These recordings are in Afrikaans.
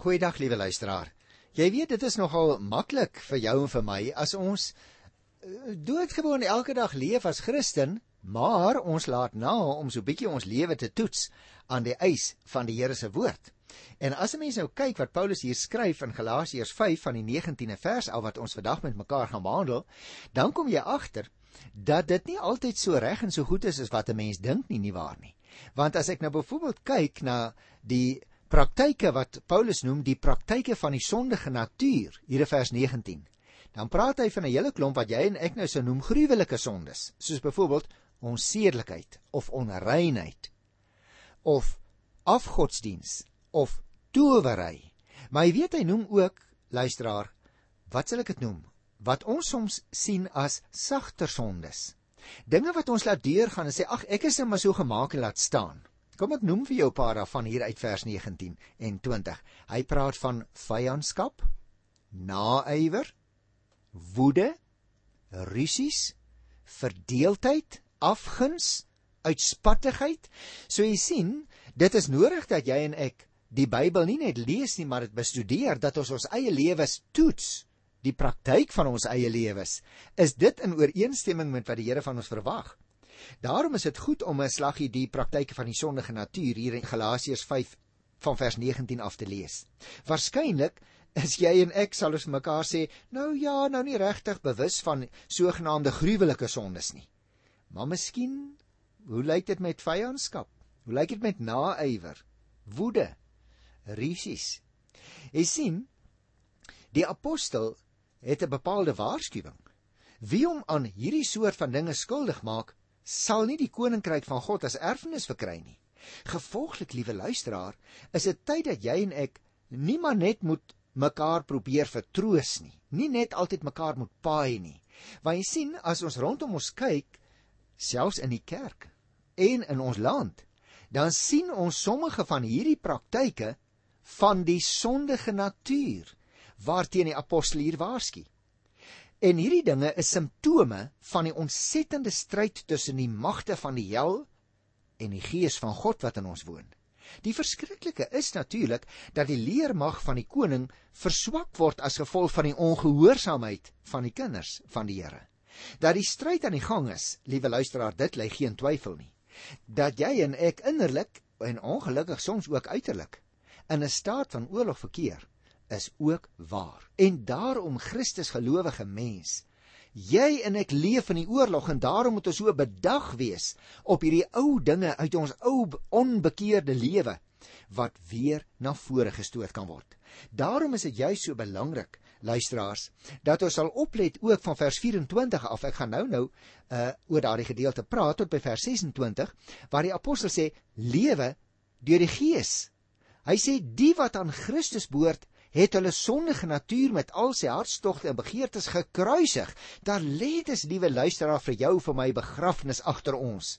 Goeiedag liewe luisteraar. Jy weet dit is nogal maklik vir jou en vir my as ons eh, doodgewoon elke dag leef as Christen, maar ons laat na om so bietjie ons lewe te toets aan die eis van die Here se woord. En as 'n mens nou kyk wat Paulus hier skryf in Galasiërs 5 van die 19de vers af wat ons vandag met mekaar gaan behandel, dan kom jy agter dat dit nie altyd so reg en so goed is as wat 'n mens dink nie, nie waar nie. Want as ek nou byvoorbeeld kyk na die praktyke wat Paulus noem die praktyke van die sondige natuur hier in vers 19. Dan praat hy van 'n hele klomp wat jy en ek nou sou noem gruwelike sondes, soos byvoorbeeld onsedelikheid of onreinheid of afgodsdiens of towery. Maar jy weet hy noem ook luisteraar, wat sal ek dit noem? Wat ons soms sien as sagter sondes. Dinge wat ons laat deurgaan en sê ag ek is net maar so gemaak en laat staan. Kom ek noem vir jou 'n paar daarvan hier uit vers 19 en 20. Hy praat van vyandskap, naaiwer, woede, rusies, verdeeldheid, afguns, uitspattigheid. So jy sien, dit is nodig dat jy en ek die Bybel nie net lees nie, maar dit bestudeer dat ons ons eie lewens toets die praktyk van ons eie lewens is dit in ooreenstemming met wat die Here van ons verwag Daarom is dit goed om 'n slaggie die praktyke van die sondige natuur hier in Galasiërs 5 van vers 19 af te lees. Waarskynlik is jy en ek sal ons mekaar sê, nou ja, nou nie regtig bewus van sogenaamde gruwelike sondes nie. Maar miskien, hoe lyk dit met vyandskap? Hoe lyk dit met naaiwer? Woede? Risies? Jy sien, die apostel het 'n bepaalde waarskuwing. Wie hom aan hierdie soort van dinge skuldig maak, sal nie die koninkryk van God as erfenis verkry nie. Gevolglik, liewe luisteraar, is dit tyd dat jy en ek nie maar net moet mekaar probeer vertroos nie, nie net altyd mekaar moet paai nie. Want jy sien, as ons rondom ons kyk, selfs in die kerk en in ons land, dan sien ons sommige van hierdie praktyke van die sondige natuur waarteen die apostel hier waarsku. En hierdie dinge is simptome van die ontsettende stryd tussen die magte van die hel en die gees van God wat in ons woon. Die verskriklike is natuurlik dat die leermag van die koning verswak word as gevolg van die ongehoorsaamheid van die kinders van die Here. Dat die stryd aan die gang is, liewe luisteraar, dit lê geen twyfel nie. Dat jy en ek innerlik en ongelukkig soms ook uiterlik in 'n staat van oorlog verkeer, is ook waar. En daarom Christus gelowige mens, jy en ek leef in die oorlog en daarom moet ons so bedag wees op hierdie ou dinge uit ons ou onbekeerde lewe wat weer na vore gestoot kan word. Daarom is dit juist so belangrik, luisteraars, dat ons sal oplet ook van vers 24 af. Ek gaan nou nou uh oor daardie gedeelte praat tot by vers 26 waar die apostel sê lewe deur die gees. Hy sê die wat aan Christus behoort, het hulle sondige natuur met al sy hartstogte en begeertes gekruisig. Daar lê dit, liewe luisteraar, vir jou vir my begrafnis agter ons.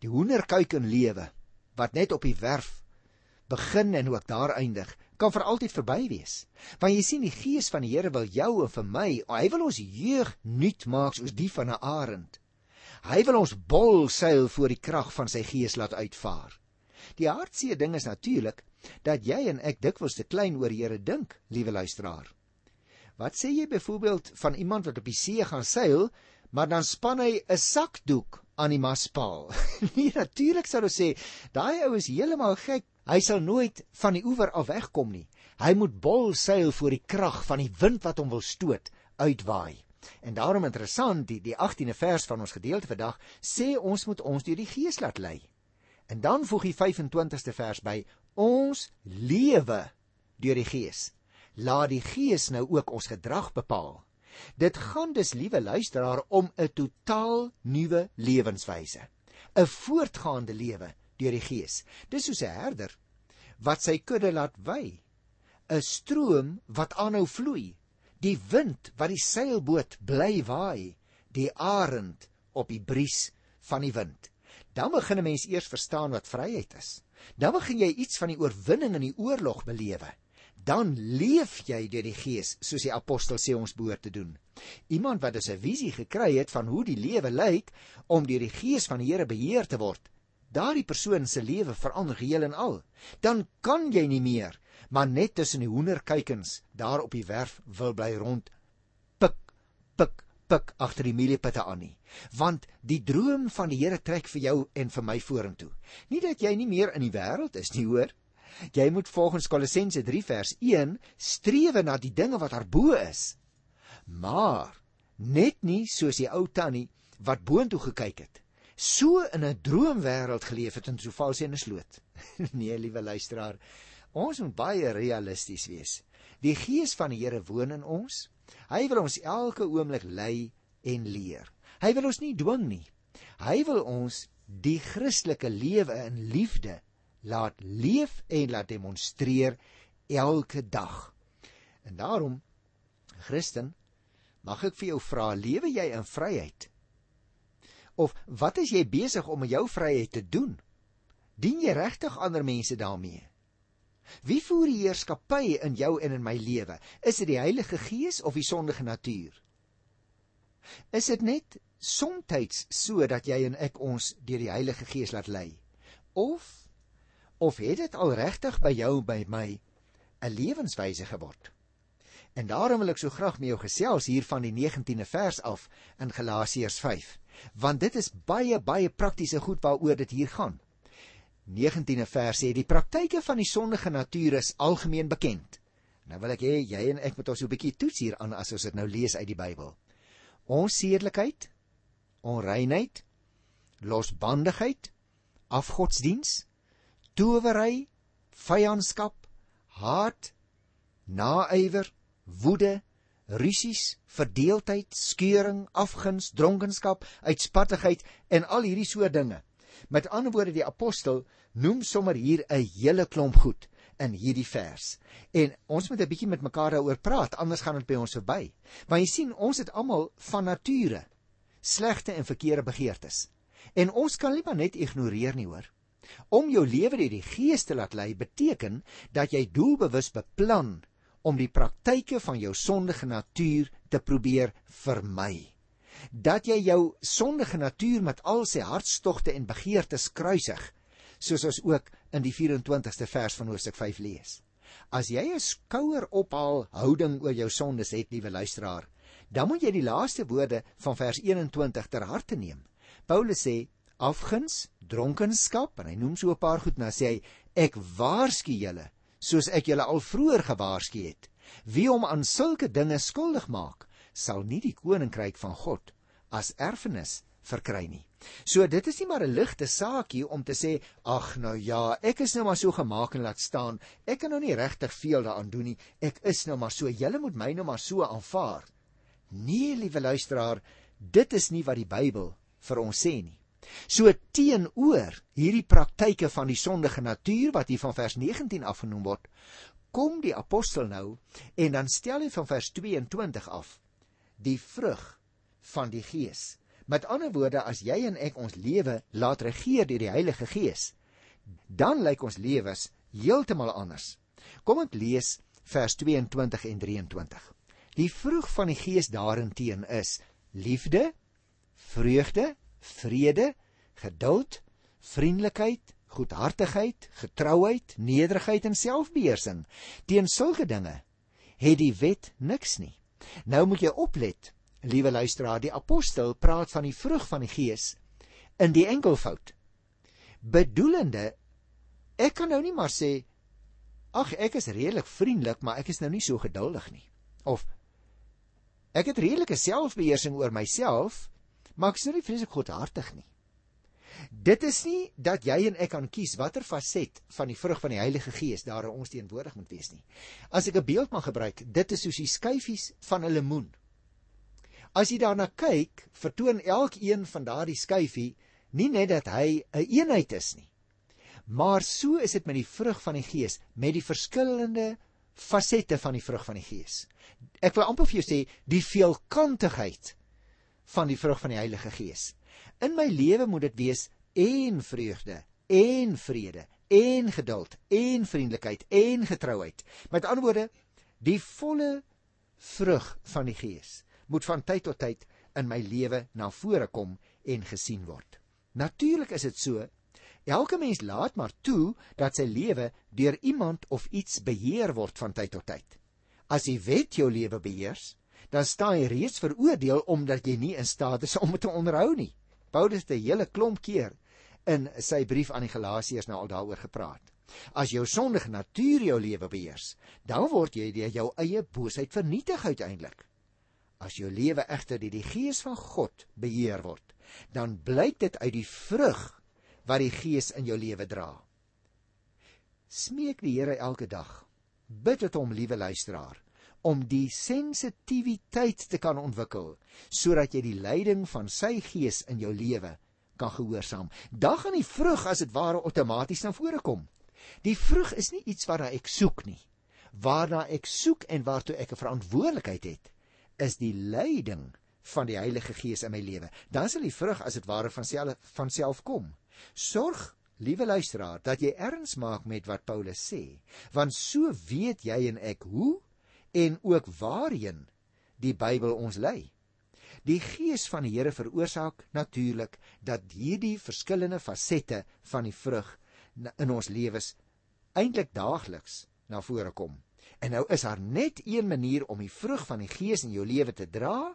Die hoenderkuiken lewe wat net op die werf begin en ook daar eindig, kan vir altyd verby wees. Want jy sien die gees van die Here wil jou en vir my, hy wil ons jeug nuut maak soos die van 'n arend. Hy wil ons bol seil voor die krag van sy gees laat uitvaar. Die hartseer ding is natuurlik dat jy en ek dikwels te klein oor die Here dink, liewe luisteraar. Wat sê jy byvoorbeeld van iemand wat op die see gaan seil, maar dan span hy 'n sakdoek aan die maspaal? nee, natuurlik sou ons sê, daai ou is heeltemal gek. Hy sal nooit van die oewer af wegkom nie. Hy moet bol seil voor die krag van die wind wat hom wil stoot, uitwaai. En daarom interessant, die die 18de vers van ons gedeelte vandag sê ons moet ons deur die Gees laat lei. En dan voeg hy 25ste vers by: Ons lewe deur die Gees. Laat die Gees nou ook ons gedrag bepaal. Dit gaan dus, liewe luisteraar, om 'n totaal nuwe lewenswyse. 'n Voortgaande lewe deur die Gees. Dis soos 'n herder wat sy kudde laat wy. 'n Stroom wat aanhou vloei. Die wind wat die seilboot bly waai. Die arend op die bries van die wind dan begin 'n mens eers verstaan wat vryheid is. Dan begin jy iets van die oorwinning in die oorlog belewe. Dan leef jy deur die Gees, soos die apostel sê ons behoort te doen. Iemand wat dus 'n visie gekry het van hoe die lewe lyk om deur die Gees van die Here beheer te word, daardie persoon se lewe verander geheel en al. Dan kan jy nie meer maar net tussen die hoenderkuikens daar op die werf wil bly rond pik pik pik agter die mieliepitte aan nie. Want die droom van die Here trek vir jou en vir my vorentoe. Nie dat jy nie meer in die wêreld is nie, hoor. Jy moet volgens Kolossense 3 vers 1 strewe na die dinge wat daarbo is. Maar net nie soos die ou tannie wat boontoe gekyk het. So in 'n droomwêreld geleef het en so val sy in 'n sloot. nee, liewe luisteraar, ons moet baie realisties wees. Die gees van die Here woon in ons. Hy wil ons elke oomblik lei en leer. Hy wil ons nie dwing nie. Hy wil ons die Christelike lewe in liefde laat leef en laat demonstreer elke dag. En daarom Christen, mag ek vir jou vra, lewe jy in vryheid? Of wat is jy besig om met jou vryheid te doen? Dien jy regtig ander mense daarmee? Wie voer die heerskappy in jou en in my lewe? Is dit die Heilige Gees of die sondige natuur? Is dit net soms so dat jy en ek ons deur die Heilige Gees laat lei? Of of het dit al regtig by jou by my 'n lewenswyse geword? En daarom wil ek so graag met jou gesels hier van die 19de vers af in Galasiërs 5, want dit is baie baie praktiese goed waaroor dit hier gaan. 19de vers sê die praktyke van die sondige natuur is algemeen bekend. Nou wil ek hê jy en ek moet ons so 'n bietjie toets hier aan as ons dit nou lees uit die Bybel. Onsedelikheid, onreinheid, losbandigheid, afgodsdiens, towery, vyandskap, haat, naaiwer, woede, rusies, verdeeldheid, skeuring, afguns, dronkenskap, uitspattigheid en al hierdie soort dinge. Met ander woorde die apostel noem sommer hier 'n hele klomp goed in hierdie vers. En ons moet 'n bietjie met mekaar daaroor praat, anders gaan dit by ons verby. Want jy sien, ons het almal van nature slegte en verkeerde begeertes. En ons kan nie maar net ignoreer nie, hoor. Om jou lewe deur die Gees te laat lei beteken dat jy doelbewus beplan om die praktyke van jou sondige natuur te probeer vermy. Dat jy jou sondige natuur met al sy hartstogte en begeertes kruisig, soos ons ook in die 24ste vers van Hoofstuk 5 lees. As jy 'n skouer ophaal houding oor jou sondes het, liewe luisteraar, dan moet jy die laaste woorde van vers 21 ter harte neem. Paulus sê afguns, dronkenskap en hy noem so 'n paar goed sê hy ek waarsku julle soos ek julle al vroeër gewaarsku het. Wie hom aan sulke dinge skuldig maak, sal nie die koninkryk van God as erfenis verkry nie. So dit is nie maar 'n ligte saakie om te sê ag nou ja, ek is nou maar so gemaak en laat staan. Ek kan nou nie regtig veel daaraan doen nie. Ek is nou maar so. Julle moet my nou maar so aanvaar. Nee, liewe luisteraar, dit is nie wat die Bybel vir ons sê nie. So teenoor hierdie praktyke van die sondige natuur wat hier van vers 19 afgenoem word, kom die apostel nou en dan stel hy van vers 22 af die vrug van die Gees. Met ander woorde, as jy en ek ons lewe laat regeer deur die Heilige Gees, dan lyk ons lewens heeltemal anders. Kom ek lees vers 22 en 23. Die vrug van die Gees daarin is liefde, vreugde, vrede, geduld, vriendelikheid, goedhartigheid, getrouheid, nederigheid en selfbeheersing. Teen sulke dinge het die wet niks nie. Nou moet jy oplet, liewe luisteraar, die apostel praat van die vrug van die Gees in die enkelvoud. Bedoelende ek kan nou nie maar sê ag ek is redelik vriendelik, maar ek is nou nie so geduldig nie. Of ek het redelike selfbeheersing oor myself, maar ek is nie vreeslik goedhartig nie. Dit is nie dat jy en ek kan kies watter faset van die vrug van die Heilige Gees daar ons teenwoordig moet wees nie. As ek 'n beeld mag gebruik, dit is soos die skyfies van 'n lemoen. As jy daarna kyk, vertoon elkeen van daardie skyfie nie net dat hy 'n een eenheid is nie. Maar so is dit met die vrug van die Gees, met die verskillende fasette van die vrug van die Gees. Ek wil amper vir jou sê die veelkantigheid van die vrug van die Heilige Gees. In my lewe moet dit wees en vreugde, en vrede, en geduld, en vriendelikheid, en getrouheid. Met ander woorde, die volle vrug van die Gees moet van tyd tot tyd in my lewe na vore kom en gesien word. Natuurlik is dit so Elke mens laat maar toe dat sy lewe deur iemand of iets beheer word van tyd tot tyd. As die wet jou lewe beheers, dan staan jy reeds veroordeel omdat jy nie in staat is om dit te onderhou nie. Paulus het 'n hele klomp keer in sy brief aan die Galasiërs nou al daaroor gepraat. As jou sondige natuur jou lewe beheers, dan word jy deur jou eie boosheid vernietig uiteindelik. As jou lewe egter deur die Gees van God beheer word, dan blyk dit uit die vrug wat die Gees in jou lewe dra. Smeek die Here elke dag. Bid dit hom, liewe luisteraar, om die sensitiwiteit te kan ontwikkel sodat jy die leiding van sy Gees in jou lewe kan gehoorsaam. Dan gaan die vrug as dit ware outomaties na vore kom. Die vrug is nie iets waarna ek soek nie. Waarna ek soek en waartoe ek 'n verantwoordelikheid het, is die leiding van die Heilige Gees in my lewe. Dan sal die vrug as dit ware van self van self kom. Sorg, liewe luisteraar, dat jy erns maak met wat Paulus sê, want so weet jy en ek hoe en ook waarheen die Bybel ons lei. Die gees van die Here veroorsaak natuurlik dat hierdie verskillende fasette van die vrug in ons lewens eintlik daagliks na vore kom. En nou is daar net een manier om die vrug van die gees in jou lewe te dra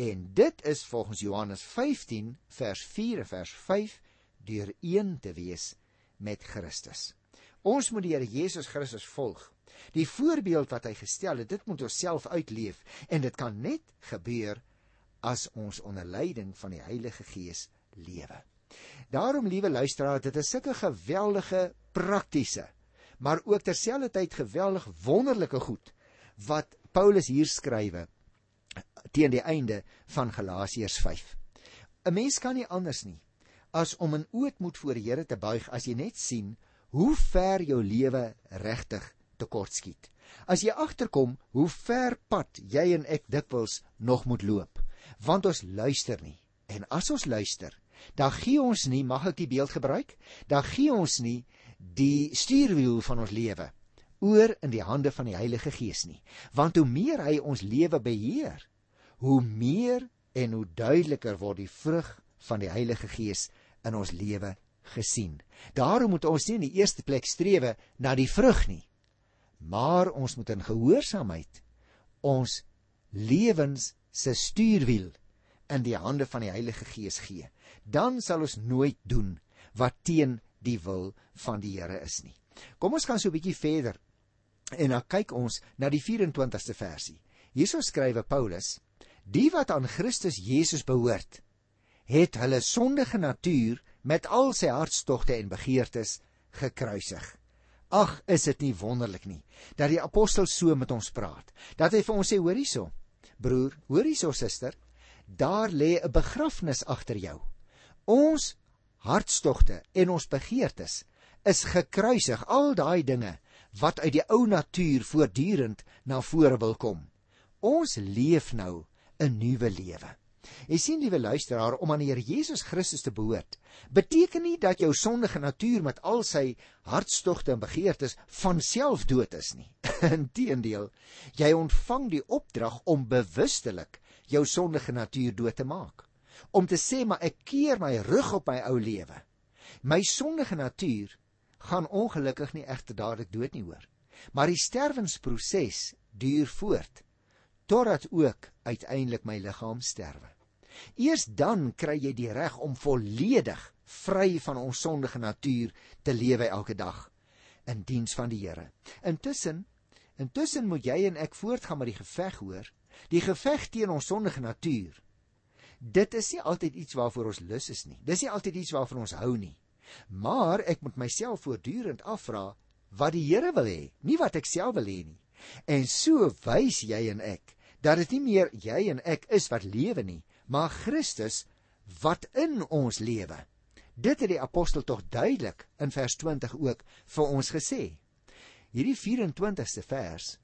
en dit is volgens Johannes 15 vers 4 vers 5 deur een te wees met Christus. Ons moet die Here Jesus Christus volg. Die voorbeeld wat hy gestel het, dit moet ons self uitleef en dit kan net gebeur as ons onder leiding van die Heilige Gees lewe. Daarom liewe luisteraars, dit is sulke geweldige praktiese, maar ook terselfdertyd geweldig wonderlike goed wat Paulus hier skrywe teen die einde van Galasiërs 5. 'n Mens kan nie anders nie as om in ootmoed voor die Here te buig as jy net sien hoe ver jou lewe regtig tekortskiet. As jy agterkom hoe ver pad jy en ek dikwels nog moet loop, want ons luister nie. En as ons luister, dan gee ons nie, mag ek die beeld gebruik, dan gee ons nie die stuurwiel van ons lewe oor in die hande van die Heilige Gees nie. Want hoe meer hy ons lewe beheer, hoe meer en hoe duideliker word die vrug van die Heilige Gees in ons lewe gesien. Daarom moet ons nie in die eerste plek strewe na die vrug nie, maar ons moet in gehoorsaamheid ons lewens se stuurwiel in die hande van die Heilige Gees gee. Dan sal ons nooit doen wat teen die wil van die Here is nie. Kom ons gaan so 'n bietjie verder en dan kyk ons na die 24ste versie. Hierso skrywe Paulus: Die wat aan Christus Jesus behoort, het hulle sondige natuur met al sy hartstogte en begeertes gekruisig. Ag, is dit nie wonderlik nie dat die apostel so met ons praat. Dat hy vir ons sê, hoor hierso, broer, hoor hierso suster, daar lê 'n begrafnis agter jou. Ons hartstogte en ons begeertes is gekruisig, al daai dinge wat uit die ou natuur voortdurend na vore wil kom. Ons leef nou 'n nuwe lewe. Jy sien liewe luisteraar, om aan die Here Jesus Christus te behoort, beteken nie dat jou sondige natuur met al sy hartstogte en begeertes van self dood is nie. Inteendeel, jy ontvang die opdrag om bewustelik jou sondige natuur dood te maak. Om te sê maar ek keer my rug op my ou lewe. My sondige natuur gaan ongelukkig nie egter dadelik dood nie hoor. Maar die sterwensproses duur voort totdat ook uiteindelik my liggaam sterwe. Eers dan kry jy die reg om volledig vry van ons sondige natuur te lewe elke dag in diens van die Here. Intussen, intussen moet jy en ek voortgaan met die geveg hoor, die geveg teen ons sondige natuur. Dit is nie altyd iets waarvoor ons lus is nie. Dis nie altyd iets waarvan ons hou nie. Maar ek moet myself voortdurend afvra wat die Here wil hê, nie wat ek self wil hê nie. En so wys jy en ek dat dit nie meer jy en ek is wat lewe nie, maar Christus wat in ons lewe. Dit het die apostel tog duidelik in vers 20 ook vir ons gesê. Hierdie 24ste vers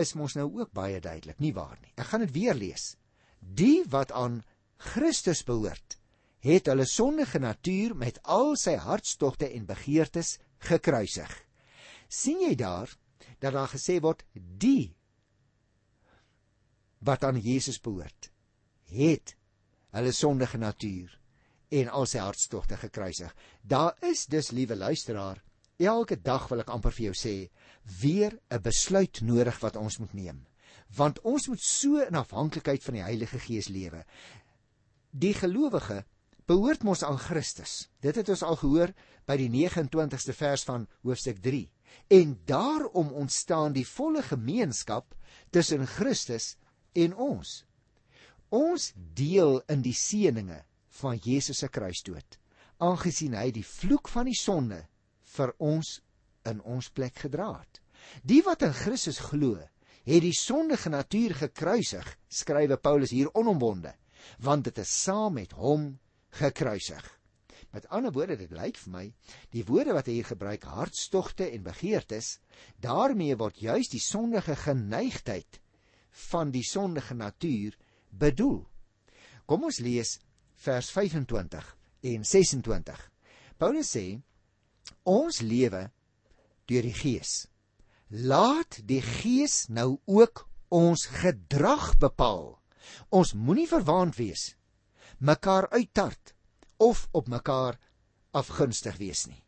is mos nou ook baie duidelik, nie waar nie? Ek gaan dit weer lees. Die wat aan Christus behoort, het hulle sondige natuur met al sy hartstogte en begeertes gekruisig. sien jy daar dat daar gesê word die wat aan Jesus behoort, het hulle sondige natuur en al sy hartstogte gekruisig. Daar is dus, liewe luisteraar, elke dag wil ek amper vir jou sê, weer 'n besluit nodig wat ons moet neem. Want ons moet so in afhanklikheid van die Heilige Gees lewe. Die gelowige behoort mos aan Christus. Dit het ons al gehoor by die 29ste vers van hoofstuk 3. En daarom ontstaan die volle gemeenskap tussen Christus en ons. Ons deel in die seëninge van Jesus se kruisdood, aangesien hy die vloek van die sonde vir ons in ons plek gedra het. Die wat in Christus glo, het die sondige natuur gekruisig, skrywe Paulus hier onombonde, want dit is saam met hom gekruisig. Met ander woorde, dit lyk vir my, die woorde wat hy hier gebruik, hartstogte en begeertes, daarmee word juis die sondige geneigtheid van die sondige natuur bedoel. Kom ons lees vers 25 en 26. Paulus sê ons lewe deur die Gees. Laat die Gees nou ook ons gedrag bepaal. Ons moenie verwaand wees, mekaar uittart of op mekaar afgunstig wees nie.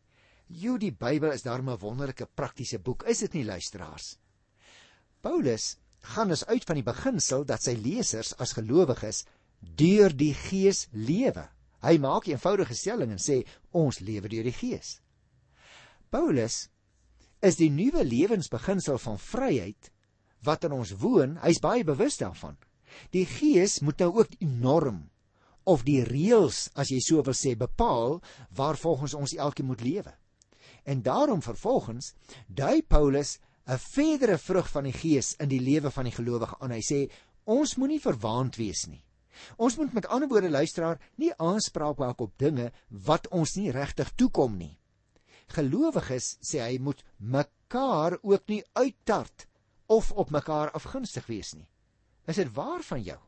Jo, die Bybel is daarmee 'n wonderlike praktiese boek, is dit nie luisteraars? Paulus gaan dus uit van die beginsel dat sy lesers as gelowiges deur die Gees lewe. Hy maak 'n eenvoudige stelling en sê ons lewe deur die Gees. Paulus is die nuwe lewensbeginsel van vryheid wat in ons woon, hy's baie bewus daarvan. Die Gees moet nou ook die norm of die reëls, as jy so wil sê, bepaal waar volgens ons elkeen moet lewe. En daarom vervolgens dui Paulus 'n verdere vrug van die Gees in die lewe van die gelowige aan. Hy sê ons moenie verwaand wees nie. Ons moet met ander woorde luisteraar nie aanspraak maak op dinge wat ons nie regtig toekom nie. Gelowiges sê hy moet mekaar ook nie uittart of op mekaar afgunstig wees nie. Is dit waar van jou?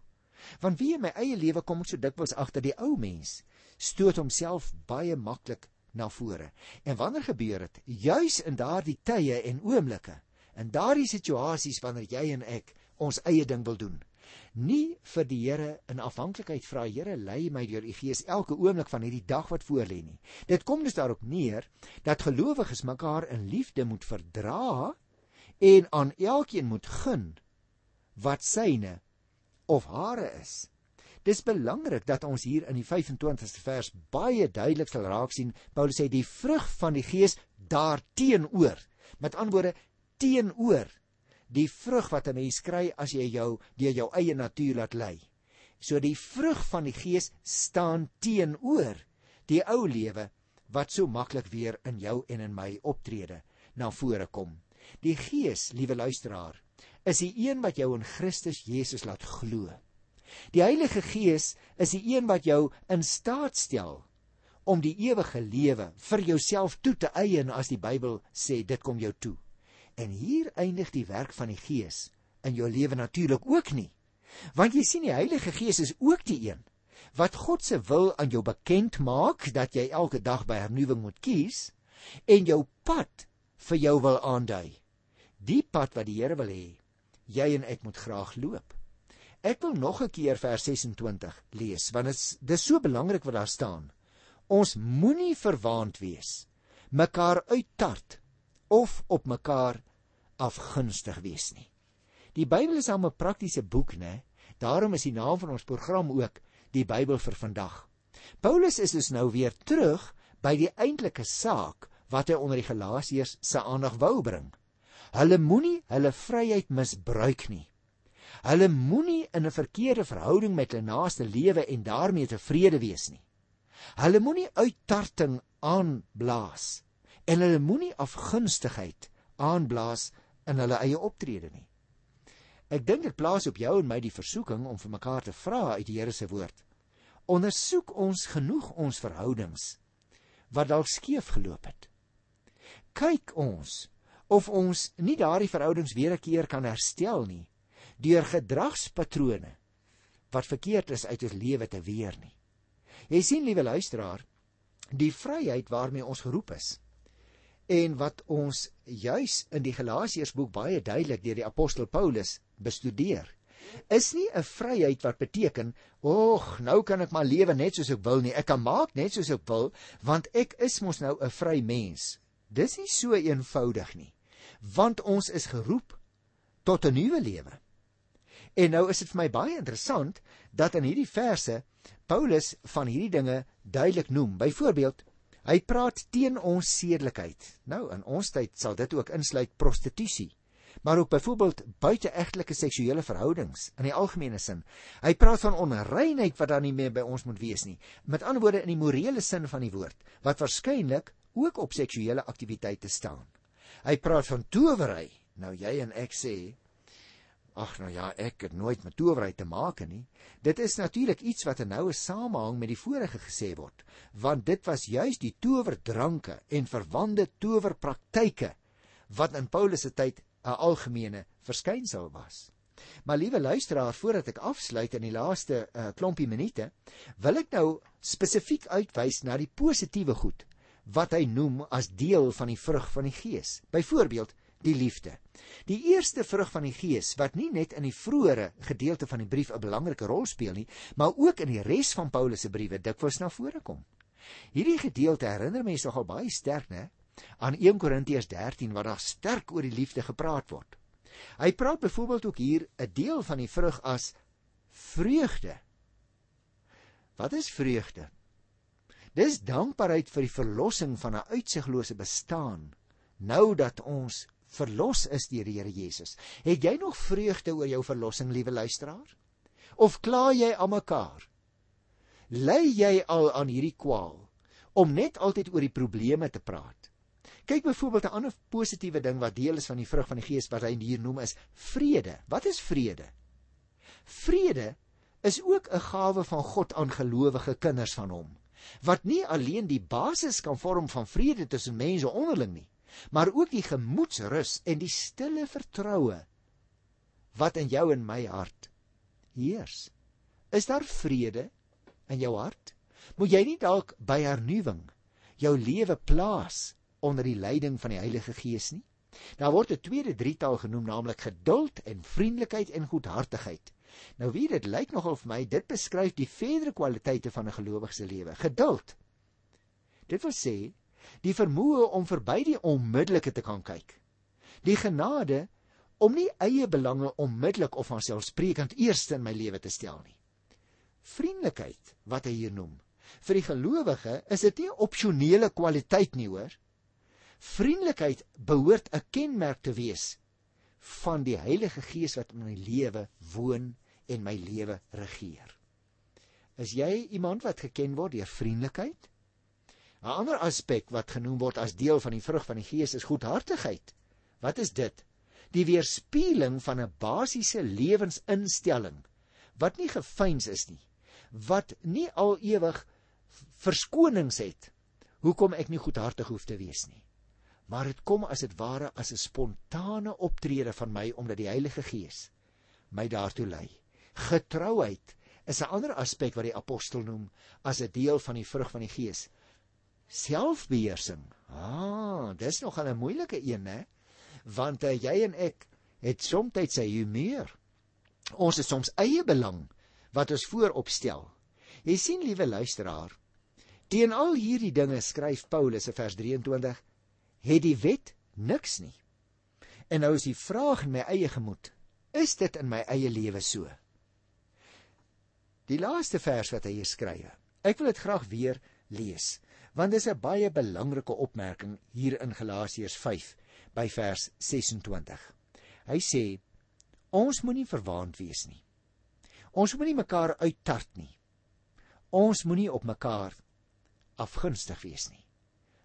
Want wie in my eie lewe kom so dikwels agter die ou mens stoot homself baie maklik na vore. En wanneer gebeur dit? Juis in daardie tye en oomblikke in daardie situasies wanneer jy en ek ons eie ding wil doen. Nie vir die Here in afhanklikheid vra Here lei my deur u gees elke oomblik van hierdie dag wat voor lê nie. Dit kom dus daarop neer dat gelowiges mekaar in liefde moet verdra en aan elkeen moet gun wat syne of hare is. Dis belangrik dat ons hier in die 25ste vers baie duidelik sal raak sien Paulus sê die vrug van die gees daarteenoor. Met ander woorde teenoor die vrug wat 'n mens kry as jy jou deur jou eie natuur laat lei. So die vrug van die gees staan teenoor die ou lewe wat so maklik weer in jou en in my optrede na vore kom. Die gees, liewe luisteraar, is die een wat jou in Christus Jesus laat glo. Die Heilige Gees is die een wat jou in staat stel om die ewige lewe vir jouself toe te eien as die Bybel sê dit kom jou toe. En hier eindig die werk van die Gees in jou lewe natuurlik ook nie. Want jy sien die Heilige Gees is ook die een wat God se wil aan jou bekend maak dat jy elke dag by hernuwing moet kies en jou pad vir jou wil aandui. Die pad wat die Here wil hê jy en ek moet graag loop. Ek wil nog 'n keer vers 26 lees want dit is dis so belangrik wat daar staan. Ons moenie verwaand wees, mekaar uittart of op mekaar afgunstig wees nie. Die Bybel is 'n praktiese boek, né? Daarom is die naam van ons program ook die Bybel vir vandag. Paulus is dus nou weer terug by die eintlike saak wat hy onder die Galasiërs se aandag wou bring. Hulle moenie hulle vryheid misbruik nie. Hulle moenie in 'n verkeerde verhouding met hulle naaste lewe en daarmee tevrede wees nie. Hulle moenie uittarting aanblaas en hulle moenie afgunstigheid aanblaas in hulle eie optrede nie. Ek dink dit plaas op jou en my die versoeking om vir mekaar te vra uit die Here se woord. Ondersoek ons genoeg ons verhoudings wat dalk skeef geloop het. Kyk ons of ons nie daardie verhoudings weer 'n keer kan herstel nie deur gedragspatrone wat verkeerd is uit ons lewe te weer nie. Jy sien liewe luisteraar, die vryheid waarmee ons geroep is en wat ons juis in die Galasiërsboek baie duidelik deur die apostel Paulus bestudeer is nie 'n vryheid wat beteken, "Ag, nou kan ek maar lewe net soos ek wil nie. Ek kan maak net soos ek wil, want ek is mos nou 'n vry mens." Dis nie so eenvoudig nie. Want ons is geroep tot 'n nuwe lewe. En nou is dit vir my baie interessant dat in hierdie verse Paulus van hierdie dinge duidelik noem. Byvoorbeeld, hy praat teen ons sedelikheid. Nou in ons tyd sal dit ook insluit prostitusie maar ook byvoorbeeld buiteegtelike seksuele verhoudings in die algemene sin. Hy praat van onreinheid wat dan nie meer by ons moet wees nie. Met ander woorde in die morele sin van die woord wat waarskynlik ook op seksuele aktiwiteite staan. Hy praat van towery. Nou jy en ek sê Ag nou ja, ek het nooit met towery te maak nie. Dit is natuurlik iets wat 'n noue samehang met die vorige gesê word, want dit was juis die towerdranke en verwande towerpraktyke wat in Paulus se tyd 'n algemene verskynsel was. Maar liewe luisteraar, voordat ek afsluit in die laaste uh, klompie minute, wil ek nou spesifiek uitwys na die positiewe goed wat hy noem as deel van die vrug van die Gees. Byvoorbeeld, die liefde. Die eerste vrug van die Gees wat nie net in die vroeëre gedeelte van die brief 'n belangrike rol speel nie, maar ook in die res van Paulus se briewe dikwels na vore kom. Hierdie gedeelte herinner mense nogal baie sterk, né, aan 1 Korintiërs 13 waar daar sterk oor die liefde gepraat word. Hy praat byvoorbeeld ook hier 'n deel van die vrug as vreugde. Wat is vreugde? Dis dankbaarheid vir die verlossing van 'n uitsiglose bestaan nou dat ons verlos is deur die Here Jesus. Het jy nog vreugde oor jou verlossing, liewe luisteraar? Of kla jy aan mekaar? Ly jy al aan hierdie kwaal om net altyd oor die probleme te praat? Kyk byvoorbeeld 'n ander positiewe ding wat deel is van die vrug van die Gees wat hy hier noem is vrede. Wat is vrede? Vrede is ook 'n gawe van God aan gelowige kinders van hom. Wat nie alleen die basis kan vorm van vrede tussen mense onderling nie, maar ook die gemoedsrus en die stille vertroue wat in jou en my hart heers. Is daar vrede in jou hart? Moet jy nie dalk by hernuwing jou lewe plaas onder die leiding van die Heilige Gees nie. Daar word 'n tweede drietal genoem, naamlik geduld en vriendelikheid en goedhartigheid. Nou wie dit lyk nogal vir my, dit beskryf die verdere kwaliteite van 'n gelowige se lewe. Geduld. Dit wil sê die vermoë om verby die onmiddellike te kan kyk. Die genade om nie eie belange onmiddellik of vanselfsprekend eerste in my lewe te stel nie. Vriendelikheid wat hy hier noem. Vir die gelowige is dit nie 'n opsionele kwaliteit nie, hoor. Vriendelikheid behoort 'n kenmerk te wees van die Heilige Gees wat in my lewe woon en my lewe regeer. Is jy iemand wat geken word deur vriendelikheid? 'n Ander aspek wat genoem word as deel van die vrug van die Gees is goedhartigheid. Wat is dit? Die weerspieëling van 'n basiese lewensinstelling wat nie gefeins is nie, wat nie al ewig verskonings het hoekom ek nie goedhartig hoef te wees nie maar dit kom as dit ware as 'n spontane optrede van my omdat die Heilige Gees my daartoe lei. Getrouheid is 'n ander aspek wat die apostel noem as 'n deel van die vrug van die Gees. Selfbeheersing. Ah, dis nog 'n moeilike een, hè? Want uh, jy en ek het soms sy humeur. Ons het soms eie belang wat ons vooropstel. Jy sien, liewe luisteraar, teen al hierdie dinge skryf Paulus in vers 23 het die wet niks nie. En nou is die vraag in my eie gemoed, is dit in my eie lewe so? Die laaste vers wat hy hier skryf. Ek wil dit graag weer lees, want dit is 'n baie belangrike opmerking hier in Galasiërs 5 by vers 26. Hy sê ons moenie verwaand wees nie. Ons moenie mekaar uittart nie. Ons moenie op mekaar afgunstig wees nie.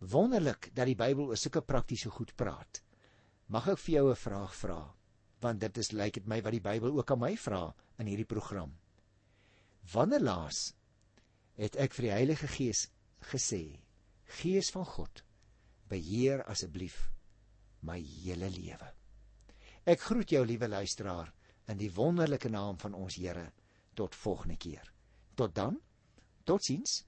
Wonderlik dat die Bybel oor sulke praktiese goed praat. Mag ek vir jou 'n vraag vra? Want dit is lyk dit my wat die Bybel ook aan my vra in hierdie program. Wanneer laas het ek vir die Heilige Gees gesê: Gees van God, beheer asseblief my hele lewe. Ek groet jou liewe luisteraar in die wonderlike naam van ons Here tot volgende keer. Tot dan. Totsiens.